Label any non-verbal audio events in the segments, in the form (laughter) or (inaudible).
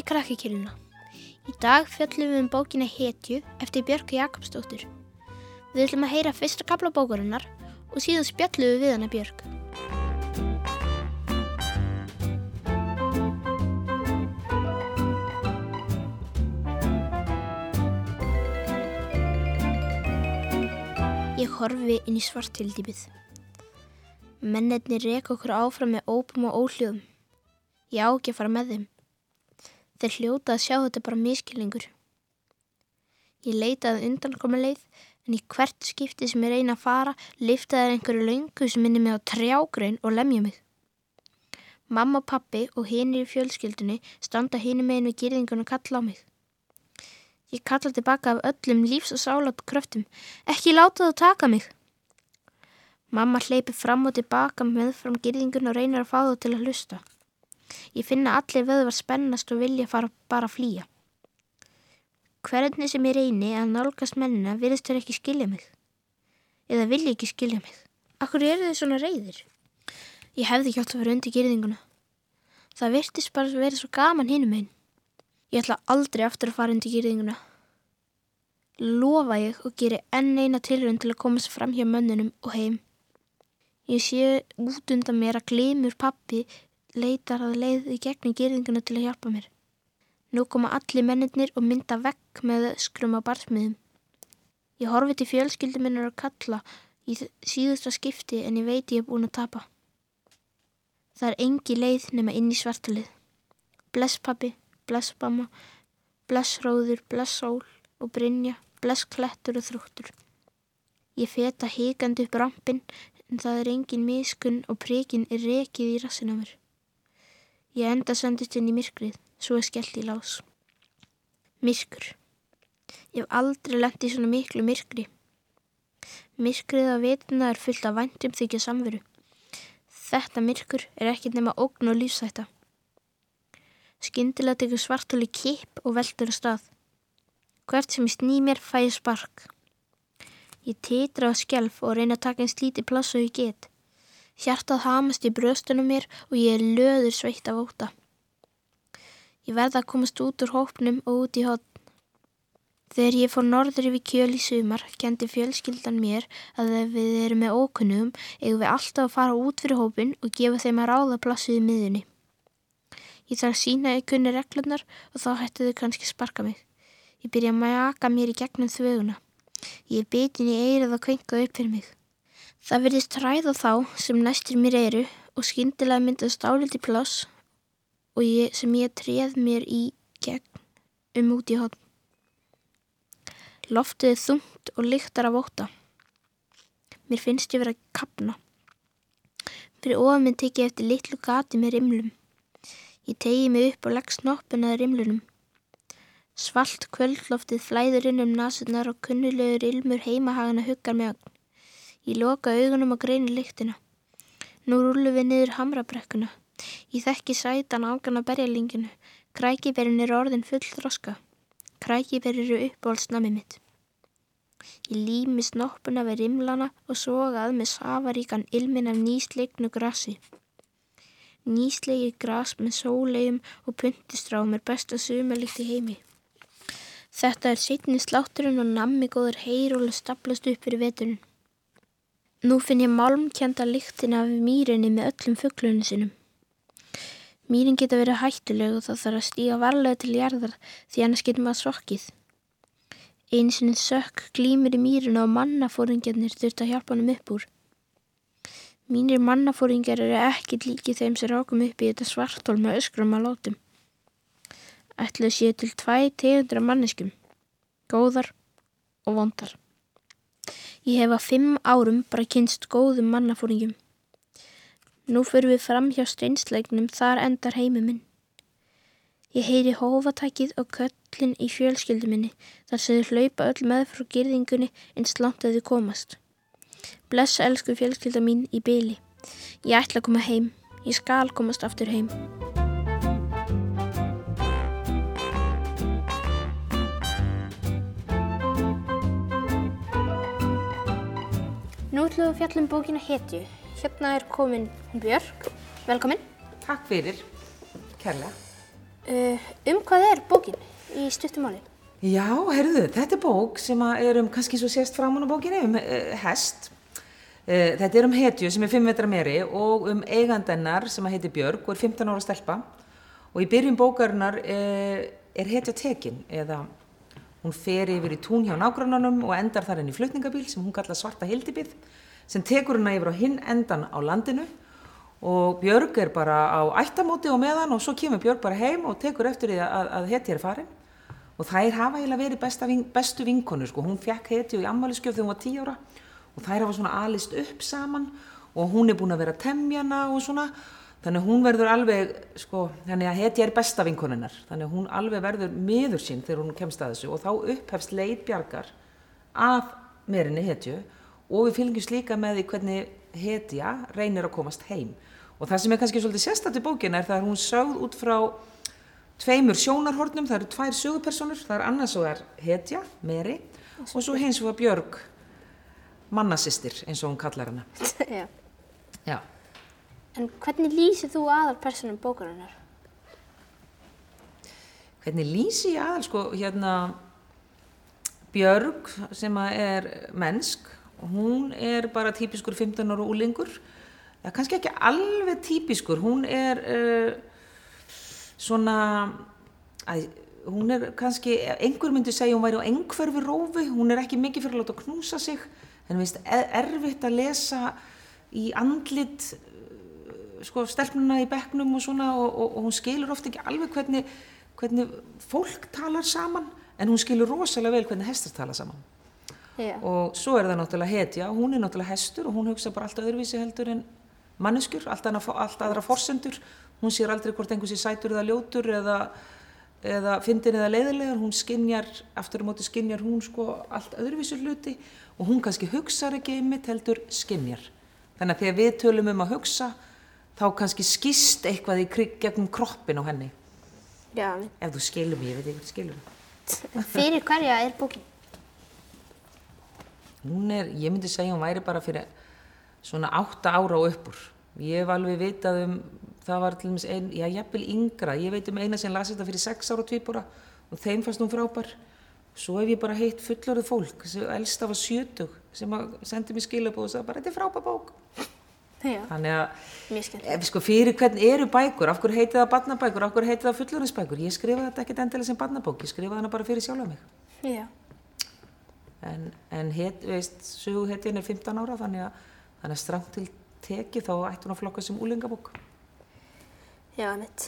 í krakkikiluna. Í dag fjöllum við um bókina Hetju eftir Björk Jakobsdóttur. Við ætlum að heyra fyrsta kapla bókurinnar og síðan spjallum við við hana Björk. Ég horfi inn í svartildýpið. Mennirni reka okkur áfram með ópum og óhljóðum. Ég á ekki að fara með þeim. Þeir hljóta að sjá þetta bara miskilningur. Ég leitaði undankomuleið en í hvert skipti sem ég reyna að fara liftaði einhverju laungu sem minni mig á trjágrun og lemja mig. Mamma pappi og hinir í fjölskyldunni standa hinu meginu gyrðingun og kalla á mig. Ég kalla tilbaka af öllum lífs- og sálat kröftum. Ekki láta það taka mig. Mamma hleypi fram og tilbaka með fram gyrðingun og reynir að fá það til að hlusta. Ég finna allir vöðvar spennast og vilja fara bara að flýja. Hvernig sem ég reyni að nálgast mennina virðist þér ekki skilja mig. Eða vilja ekki skilja mig. Akkur eru þið svona reyðir? Ég hefði ekki átt að vera undir gyrðinguna. Það virtist bara að vera svo gaman hinum einn. Ég ætla aldrei aftur að fara undir gyrðinguna. Lofa ég og geri enn eina tilrönd til að komast fram hjá mönnunum og heim. Ég sé út undan mér að glimur pappi leitar að leið í gegnum gyrðinguna til að hjálpa mér. Nú koma allir mennirnir og mynda vekk með skrum á barsmiðum. Ég horfi til fjölskyldum minnar að kalla í síðusta skipti en ég veit ég er búin að tapa. Það er engi leið nema inn í svartalið. Bless pappi, bless mamma, bless róður, bless sól og brinja, bless klettur og þrúttur. Ég feta híkandi upp rampin en það er engin miskun og prekin er rekið í rassina mér. Ég enda sendist inn í myrkrið, svo er skellt í lás. Myrkur. Ég hef aldrei lent í svona miklu myrkri. Myrkrið á vituna er fullt af væntum þykja samveru. Þetta myrkur er ekkit nema ógn og lífsætta. Skyndilega tekur svartúli kip og veldur á stað. Hvert sem ég sný mér fæ ég spark. Ég titra á skjelf og reyna að taka einn slíti plass og ég get. Hjartað hamast í bröstunum mér og ég er löður sveitt af óta. Ég verða að komast út úr hópnum og út í hotn. Þegar ég fór norður yfir kjöl í sumar, kendi fjölskyldan mér að ef við erum með ókunnum, eigum við alltaf að fara út fyrir hópin og gefa þeim að ráða plassið í miðunni. Ég þarf að sína í kunni reglunar og þá hættu þau kannski sparka mig. Ég byrja að mæaka mér í gegnum þvöguna. Ég er bitin í eirað að kvenka upp fyrir mig. Það verðist ræða þá sem næstir mér eru og skyndilega myndast áliti pláss og ég, sem ég treð mér í gegn um út í hotn. Loftið er þungt og lyktar af óta. Mér finnst ég vera að kapna. Fyrir ofan minn teki ég eftir litlu gati með rimlum. Ég tegi mig upp og legg snoppin að rimlunum. Svalt kvöldloftið flæður inn um nasurnar og kunnulegur ilmur heimahagana huggar með agn. Ég loka augunum og greini lyktina. Nú rúlu við niður hamrabrekkuna. Ég þekki sætan ágana berjalinginu. Krækiberin er orðin full þroska. Krækiber eru uppbólsnami mitt. Ég lími snoppuna við rimlana og sogað með safaríkan ilmin af nýsleiknu grassi. Nýslegi gras með sólegjum og puntistrám er besta sumarlikt í heimi. Þetta er sitni slátturinn og nammi góður heyrólu staplast upp fyrir veturinn. Nú finn ég malmkjanda lyktin af mýrinni með öllum fugglunum sinum. Mýrin geta verið hættuleg og það þarf að stíga varlega til jarðar því annars getur maður sokkið. Einsinni sökk glýmir í mýrinu og mannafóringjarnir þurft að hjálpa hann upp úr. Mínir mannafóringar eru ekkit líki þeim sem rákum upp í þetta svartól með öskrum að látum. Ætlaðu séu til tvæ tegundra manneskum, góðar og vondar. Ég hef að fimm árum bara kynst góðum mannafóringum. Nú fyrir við fram hjá steinsleiknum, þar endar heimi minn. Ég heyri hófatækið og köllin í fjölskyldu minni, þar sem þau hlaupa öll með frá girðingunni eins langt að þau komast. Blessa elsku fjölskylda mín í byli. Ég ætla að koma heim. Ég skal komast aftur heim. Ætlum við að fjalla um bókina Hetju. Hérna er komin hún Björk. Velkomin. Takk fyrir, kærlega. Uh, um hvað er bókin í stuttumáli? Já, heyrðu, þetta er bók sem er um, kannski svo sést fram á bókinni, um uh, hest. Uh, þetta er um hetju sem er 5 metra meri og um eigandennar sem að heiti Björg og er 15 ára stelpa. Og í byrjun bókarinnar uh, er hetja tekin eða hún fer yfir í tún hjá nágrannanum og endar þar inn í flutningabíl sem hún kalla svarta hildibið sem tekur hana yfir á hinn endan á landinu. Og Björg er bara á ættamóti og meðan og svo kemur Björg bara heim og tekur eftir því að, að hetja er farin. Og þær hafa eiginlega verið ving, bestu vinkonur sko, hún fekk hetju í ammaliðskjöf þegar hún var 10 ára og þær hafa svona alist upp saman og hún er búin að vera temjana og svona þannig hún verður alveg sko, þannig að hetja er besta vinkonunnar þannig að hún alveg verður miður sín þegar hún kemst að þessu og þá upphefst leit Bjargar að merinni hetju og við fylgjumst líka með því hvernig hetja reynir að komast heim Og það sem er kannski svolítið sérstættu bókin er það að hún sögð út frá tveimur sjónarhornum, það eru tvær sögupersonur, það er annars og það er Hetja, Meri og svo hins og að Björg, mannasistir eins og hún kallar hana. (laughs) Já. Já. En hvernig lýsið þú aðal personum bókarinnar? Hvernig lýsi ég aðal, sko, hérna Björg sem er mennsk, hún er bara típiskur 15 ára úlingur ja, kannski ekki alveg típiskur, hún er uh, svona, að, hún er kannski, einhver myndi segja hún væri á einhverfi rófi, hún er ekki mikið fyrir að láta knúsa sig, en veist, erfitt að lesa í andlit sko, stelpnuna í bekknum og svona og, og, og hún skilur ofta ekki alveg hvernig, hvernig fólk talar saman, en hún skilur rosalega vel hvernig hestar tala saman. Yeah. og svo er það náttúrulega hetja, hún er náttúrulega hestur og hún hugsa bara alltaf öðruvísi heldur en manneskjur, allt, allt aðra forsendur, hún sér aldrei hvort einhversi sætur eða ljótur eða, eða fyndin eða leiðilegar, hún skinjar, aftur á móti skinjar hún sko allt öðruvísu hluti og hún kannski hugsaður ekki einmitt heldur skinjar. Þannig að þegar við tölum um að hugsa, þá kannski skist eitthvað í krigg gegnum kroppin á henni. Já. Ef þú skilur mér, ég veit ekki hvað skilur það. Fyrir hverja er bókin? Hún er, ég myndi segja, hún væri bara fyrir svona átta ára og uppur. Ég hef alveg vitað um, það var til dæmis einn, já, jafnvel yngra, ég veit um eina sem lasi þetta fyrir sex ára tvíbúra og þeim fannst hún frábær. Svo hef ég bara heitt fullorðið fólk, elsta var sjötug, sem sendi mér skilabóð og sagði bara, þetta er frábær bók. Já, Þannig að, mjög sko, fyrir hvern eru bækur, af hverju heitið það barnabækur, af hverju heitið það fullorðinsbækur? Ég skrifa þetta ekkert endilega sem barnabók, ég skrifa hana bara fyrir sjálfa mig. Já. En, en het, veist, söguhetjan er 15 ára, þannig að Þannig að stramt til teki þá ætti hún að flokka sem úlingabók. Já, mitt.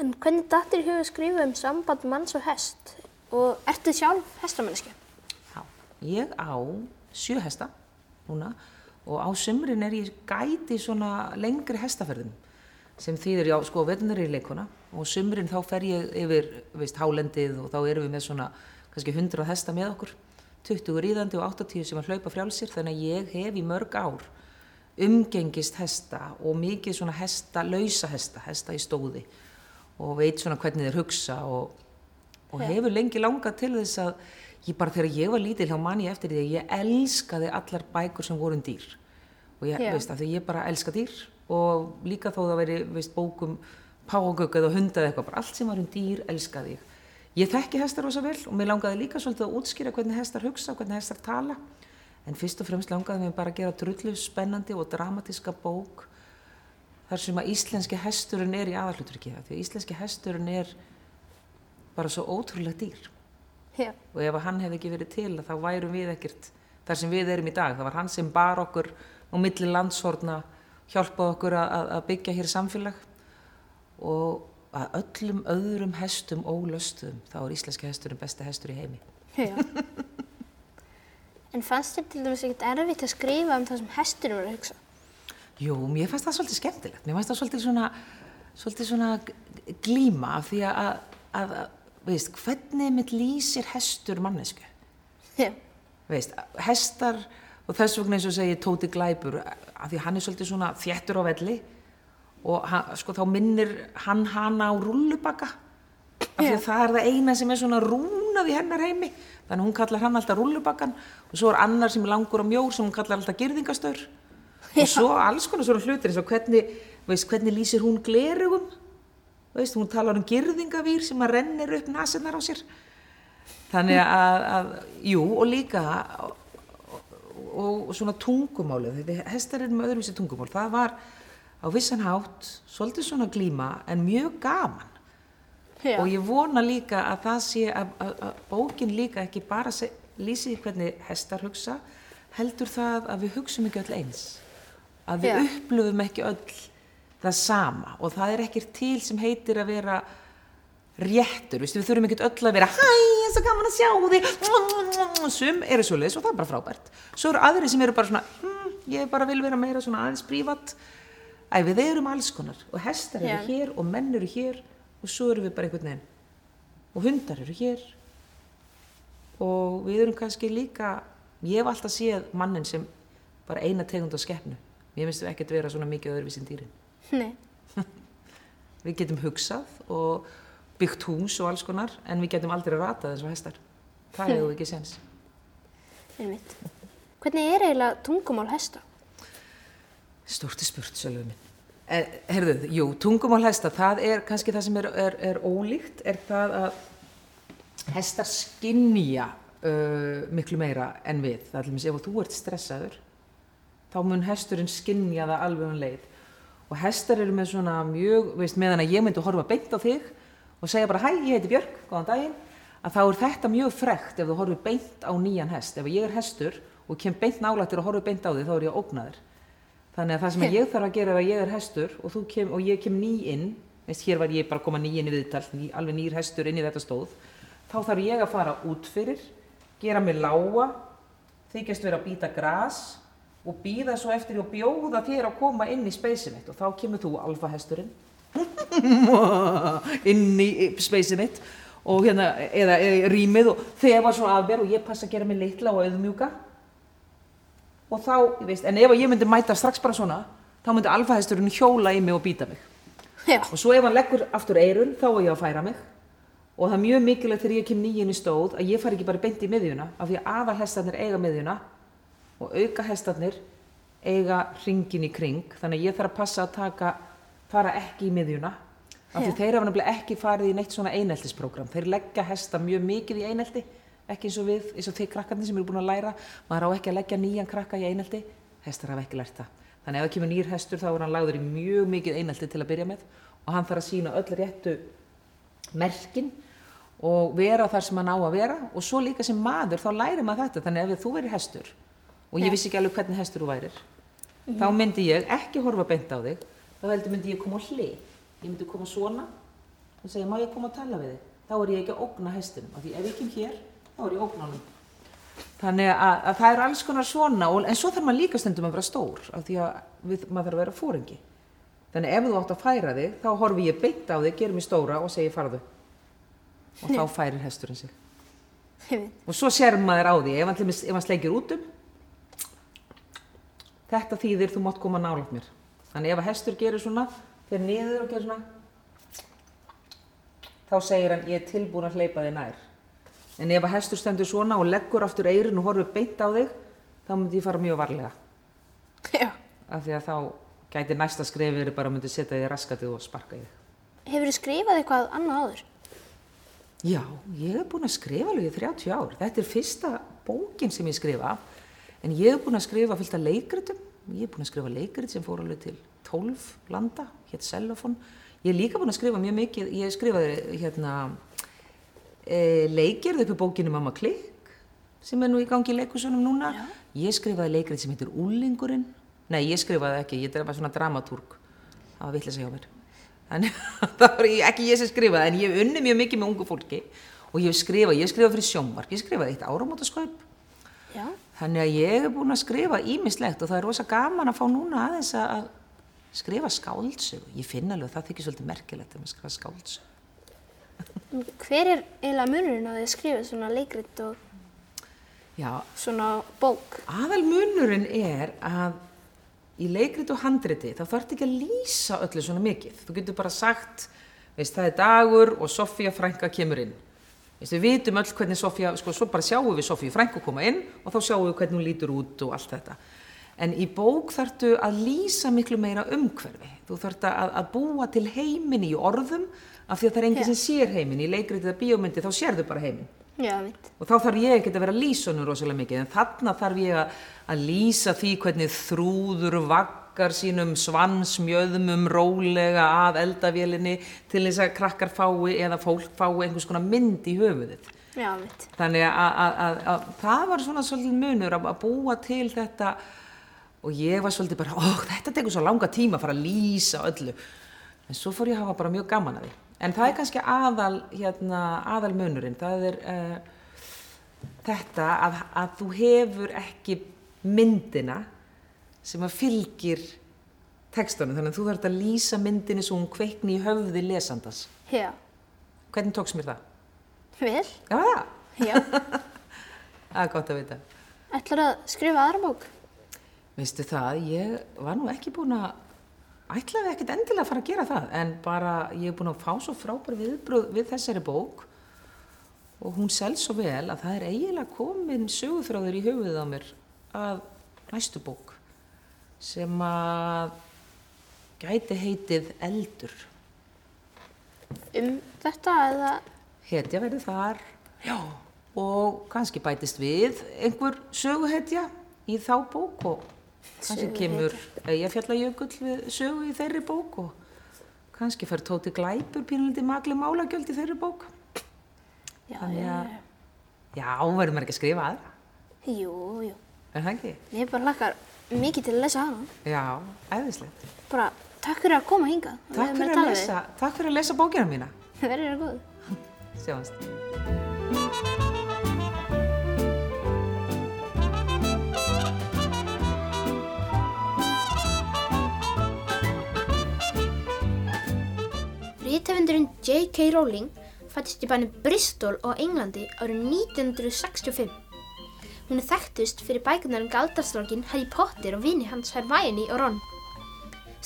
En hvernig dattir huga skrifa um samband manns og hest? Og ertu sjálf hestamanniski? Já, ég á sjö hesta núna og á sumrin er ég gæti svona lengri hestaferðum sem þýðir, já, sko, vetunar í leikona. Og sumrin þá fer ég yfir, veist, hálendið og þá erum við með svona kannski 100 hesta með okkur. 20 ríðandi og 80 sem að hlaupa frjálsir þannig að ég hef í mörg ár umgengist hesta og mikið svona hesta, lausa hesta, hesta í stóði. Og veit svona hvernig þeir hugsa og, og hefur lengi langa til þess að ég bara þegar ég var lítil hjá manni eftir því að ég elskaði allar bækur sem voru um dýr og ég Já. veist að því ég bara elska dýr og líka þó það veri veist bókum págögg eða hunda eða eitthvað, bara allt sem var um dýr elskaði ég. Ég þekki hestar ósa vel og mér langaði líka svolítið að útskýra hvernig hestar hugsa hvernig hestar tala en fyrst og fremst langaði mér bara að gera drullu spennandi og dramatíska bók þar sem að íslenski hesturinn er í aðallutrykki því að íslenski hesturinn er bara svo ótrúlega dýr Já. og ef hann hefði ekki verið til þá værum við ekkert þar sem við erum í dag það var hann sem bar okkur á milli landshorna hjálpaði okkur að, að byggja hér samfélag og að öllum öðrum hestum ólöstum þá er íslenski hesturinn besti hestur í heimi Já En fannst þér til dæmis ekkert erfitt að skrifa um það sem hesturinn var að hugsa? Jú, mér fannst það svolítið skemmtilegt. Mér fannst það svolítið svona, svolítið svona glíma af því að, að, að, veist, hvernig mitt lýsir hestur mannesku? Já. Veist, hestar, og þess vegna eins og segi Tóti Glæpur, af því hann er svolítið svona þjættur á velli. Og hann, sko þá minnir hann hana á rullubakka, af því að það er það eina sem er svona rúnað í hennar heimi. Þannig hún kallar hann alltaf rullubakkan og svo er annar sem er langur og mjór sem hún kallar alltaf girðingastur og svo alls konar svona hlutir eins og hvernig, veist, hvernig lýsir hún glerugum veist, hún talar um girðingavýr sem að rennir upp nasinnar á sér. Þannig að, að jú, og líka og, svona tungumálið þetta hestar er með öðruvísi tungumál það var á vissan hátt svolítið svona glíma en mjög gaman Já. og ég vona líka að það sé að, að, að bókin líka ekki bara lýsi hvernig hestar hugsa heldur það að við hugsum ekki öll eins að við Já. upplöfum ekki öll það sama og það er ekkert til sem heitir að vera réttur, Vistu, við þurfum ekkert öll að vera hæ, er svo gaman að sjá þig. Sum eru svo leis og það er bara frábært. Svo eru aðri sem eru bara svona hm, ég bara vil vera meira svona aðeins prívat. Æ, við erum alls konar og hestar eru Já. hér og menn eru hér og svo eru við bara einhvern veginn og hundar eru hér. Og við erum kannski líka ég hef alltaf séð mannin sem bara eina tegund á skeppnu mér finnst við ekkert vera svona mikið öðruvísin dýrin. Nei. (laughs) við getum hugsað og byggt hús og alls konar en við getum aldrei ratað eins og hestar það hefur ekki sens Einmitt. Hvernig er eiginlega tungumál hesta? Stórti spurt, sölum minn. Eh, herðu, jú, tungumál hesta, það er kannski það sem er, er, er ólíkt, er það að hestar skinnja uh, miklu meira en við. Það er til dæmis ef þú ert stressaður, þá mun hesturinn skinnja það alveg um leið. Og hestar eru með svona mjög, veist, meðan að ég myndi horfa beint á þig og segja bara, hæ, ég heiti Björk, góðan daginn, að þá er þetta mjög frekt ef þú horfir beint á nýjan hest. Ef ég er hestur og kem beint nálættur og horfir beint á þig, þá er ég ógnaður. Þannig að það sem ég þarf að gera ef ég er hestur og, þú kem, og ég kem ný inn, veist, hér var ég bara að koma ný inn í viðtal, ný, alveg nýr hestur inn í þetta stóð, þá þarf ég að fara út fyrir, gera mig lága, þykjast vera að býta gras og býða svo eftir og bjóða þér að koma inn í speysið mitt. Og þá kemur þú alfa hesturinn (laughs) inn í speysið mitt og hérna, eða, eða rýmið og þegar svo af mér og ég passa að gera mig litla og auðmjúka og þá, ég veist, en ef ég myndi mæta strax bara svona, þá myndi alfahesturinn hjóla í mig og býta mig. Já. Og svo ef hann leggur aftur eirun, þá er ég að færa mig. Og það er mjög mikilvægt þegar ég kem nýjinn í stóð að ég fari ekki bara beint í miðjuna, af því að aðalhestarnir eiga miðjuna og auka hestarnir eiga ringin í kring, þannig að ég þarf að passa að taka, fara ekki í miðjuna, af því þeir hafa nefnilega ekki farið í neitt svona eineltisprogram. Þeir leggja hesta mjög mikið í einelti, ekki eins og við, eins og þeir krakkarnir sem eru búin að læra, maður á ekki að leggja nýjan krakka í einelti, hestar hafa ekki lært það. Þannig ef það kemur nýr hestur þá er hann lagður í mjög mikið einelti til að byrja með og hann þarf að sína öll réttu merkin og vera þar sem hann á að vera. Og svo líka sem maður þá lærir maður þetta. Þannig að ef þú verið hestur og ég vissi ekki alveg hvernig hestur þú værir þá myndi ég ekki horfa beint á þig þá heldur myndi ég koma á hlið. Ég myndi koma svona. Og segja má ég koma að tala við þig? Þá er ég ekki að ógna hestinum. Af því ef ég kem hér þá er ég að ógna honum þannig að, að það er alls konar svona og, en svo þarf maður líka stundum að vera stór af því að við, maður þarf að vera fóringi þannig ef þú átt að færa þig þá horfi ég beint á þig, gerum mig stóra og segi farðu. Og þá færir hesturinn sig. Og svo sér maður á því ef hann, sleikir út um þetta þýðir þú mátt koma nálægt mér þannig ef að hestur gerir svona fyrir niður og gerir svona þá segir hann ég er tilbúin að hleypa þig nær en ef að hestur stendur svona og leggur aftur eirinn og horfir beint á þig þá myndi ég fara mjög varlega Já. af því að þá gæti næsta skrefið verið bara myndi setja þig raskatið og sparka þig Hefur þið skrifað eitthvað annað áður? Já, ég hef búin að skrifa alveg í 30 ár. Þetta er fyrsta bókin sem ég skrifa, en ég hef búin að skrifa fullt af leikritum. Ég hef búin að skrifa leikrit sem fór alveg til 12 landa, hétt Cellofon. Ég hef líka búin að skrifa mjög mikið, ég skrifaði hérna e, leikgerð upp í bókinu Mamma Klikk, sem er nú í gangi í leikusunum núna. Já. Ég skrifaði leikrit sem heitir Úlingurinn. Nei, ég skrifaði ekki, ég (laughs) er bara svona dramatúrk. Það var vitlega að segja mér. Þannig að það var ekki ég sem skrifaði, en ég unni mjög mikið með ungu fólki og ég hef skrifað, ég hef skrifað fyrir sjónvarp, ég hef skrifað eitt áramótaskaup. Já. Þannig að ég hef búin að skrifa ímislegt og það er rosa gaman að fá núna aðeins að skrifa skáldsögu. Ég finn alveg að það þykir svolítið merkilegt að maður skrifa skáldsögu. (laughs) Hver er eiginlega munurinn að skrifa svona leikrit og Já, svona bók? aðal munurinn er að í leikrit og handriti þá þarf ekki að lýsa öllu svona mikið. Þú getur bara sagt, veist, það er dagur og Sofía frænka kemur inn. Við vitum öll hvernig Sofía, sko, svo bara sjáum við Sofíu frænku koma inn og þá sjáum við hvernig hún lítur út og allt þetta. En í bók þarftu að lýsa miklu meira umhverfi. Þú þarft að, að búa til heiminn í orðum af því að það er enginn Já. sem sér heiminn. Í leikritið eða bíómyndi þá sérðu bara heiminn. Já, mitt. Og þá þarf ég ekki að vera honum rosalega mikið. En þarna þarf ég að, að lýsa því hvernig þrúður vaggar sínum svansmjöðumum rólega að eldavélinni til þess að krakkar fái eða fólk fái einhvers konar mynd í höfuðið. Já, mitt. Þannig að, að, að, að það var svona svolítið munur að, að búa til þetta og ég var svolítið bara, ó, þetta tekur svo langa tíma að fara að lýsa öllu. En svo fór ég að hafa bara mjög gaman að því. En það er kannski aðal, hérna, aðal munurinn. Það er uh, þetta að, að þú hefur ekki myndina sem að fylgir textunum. Þannig að þú þarf að lýsa myndinni svo hún kveikni í höfði lesandas. Já. Hvernig tókst mér það? Vel. Já, það. Já. (laughs) Það er gott að vita. Ætlar að skrifa aðra bók? Veistu það, ég var nú ekki búin að, ætlaði ekkert endilega að fara að gera það, en bara ég er búin að fá svo frábær viðbröð við þessari bók og hún selst svo vel að það er eiginlega komin sögufráður í höfuðið á mér að næstu bók sem að gæti heitið Eldur. Um þetta eða... Hetja verið þar, já, og kannski bætist við einhver söguhetja í þá bók og kannski kemur Eyjafjallajökull við sögu í þeirri bók og kannski fer Tóti Glæpur pínlindi magli málagjöld í þeirri bók. Já, Þannig að, já, verður maður ekki að skrifa aðra, Jú, jú. er það ekki? Ég bara lakkar mikið til að lesa hana. Já, æðislegt. Bara takk fyrir að koma hingað. og Takk fyrir að við lesa, takk fyrir að lesa bókina mína. þig. (laughs) Verður það góð. (laughs) Sjáumst. Ríthefundurinn J.K. Rowling fættist í bænum Bristol á Englandi árið 1965. Hún er þekktust fyrir bækunar um galdrastrákin Harry Potter og vini hans Hermione og Ron.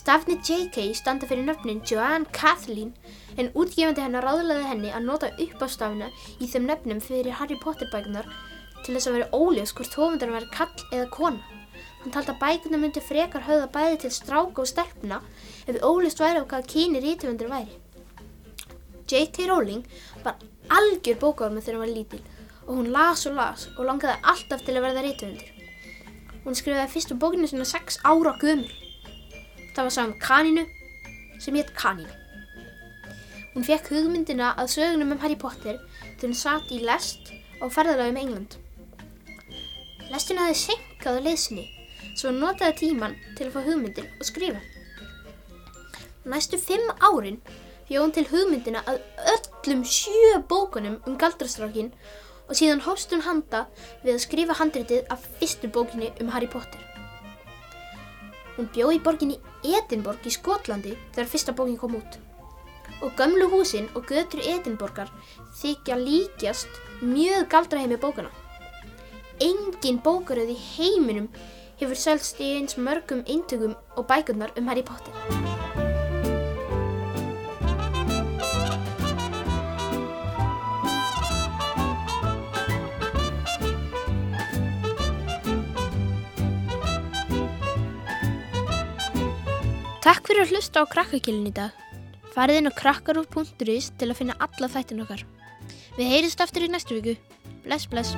Stafni J.K. standa fyrir nöfnin Joanne Kathleen en útgefandi hennar ráðlaði henni að nota uppástafina í þeim nöfnum fyrir Harry Potter bækunar til þess að vera óljós hvort höfundarinn væri kall eða kona. Hann taldi að bækunar myndi frekar höfða bæði til stráka og stelpna ef óljóst væri á hvaða kyni rítufundur væri. J.K. Rowling var algjör bókaormi þegar hún var lítil og hún las og las og langaði alltaf til að verða rítufundur. Hún skrifaði fyrstu bókinu sinna sex ára gömul. Það var saman kaninu sem hétt Kanínu. Hún fekk hugmyndina að sögunum um Harry Potter þegar hún satt í lest á ferðalagi um England. Lestin hafði senkað á leiðsinni svo hún notaði tíman til að fá hugmyndir og skrifa. Næstu fimm árin fjó hún til hugmyndina að öllum sjö bókunum um galdrastrákin og síðan hófst hún handa við að skrifa handritið af fyrstu bókinni um Harry Potter. Hún bjó í borginni Edinborg í Skotlandi þegar fyrsta bókin kom út. Og gömlu húsin og götur Edinborgar þykja líkjast mjög galdraheimi bókana. Engin bókaröð í heiminum hefur selst í eins mörgum eintökum og bækurnar um Harry Potter. Takk fyrir að hlusta á krakkakilin í dag. Farið inn á krakkarúf.is til að finna alla þættin okkar. Við heyrist aftur í næstu viku. Bless, bless.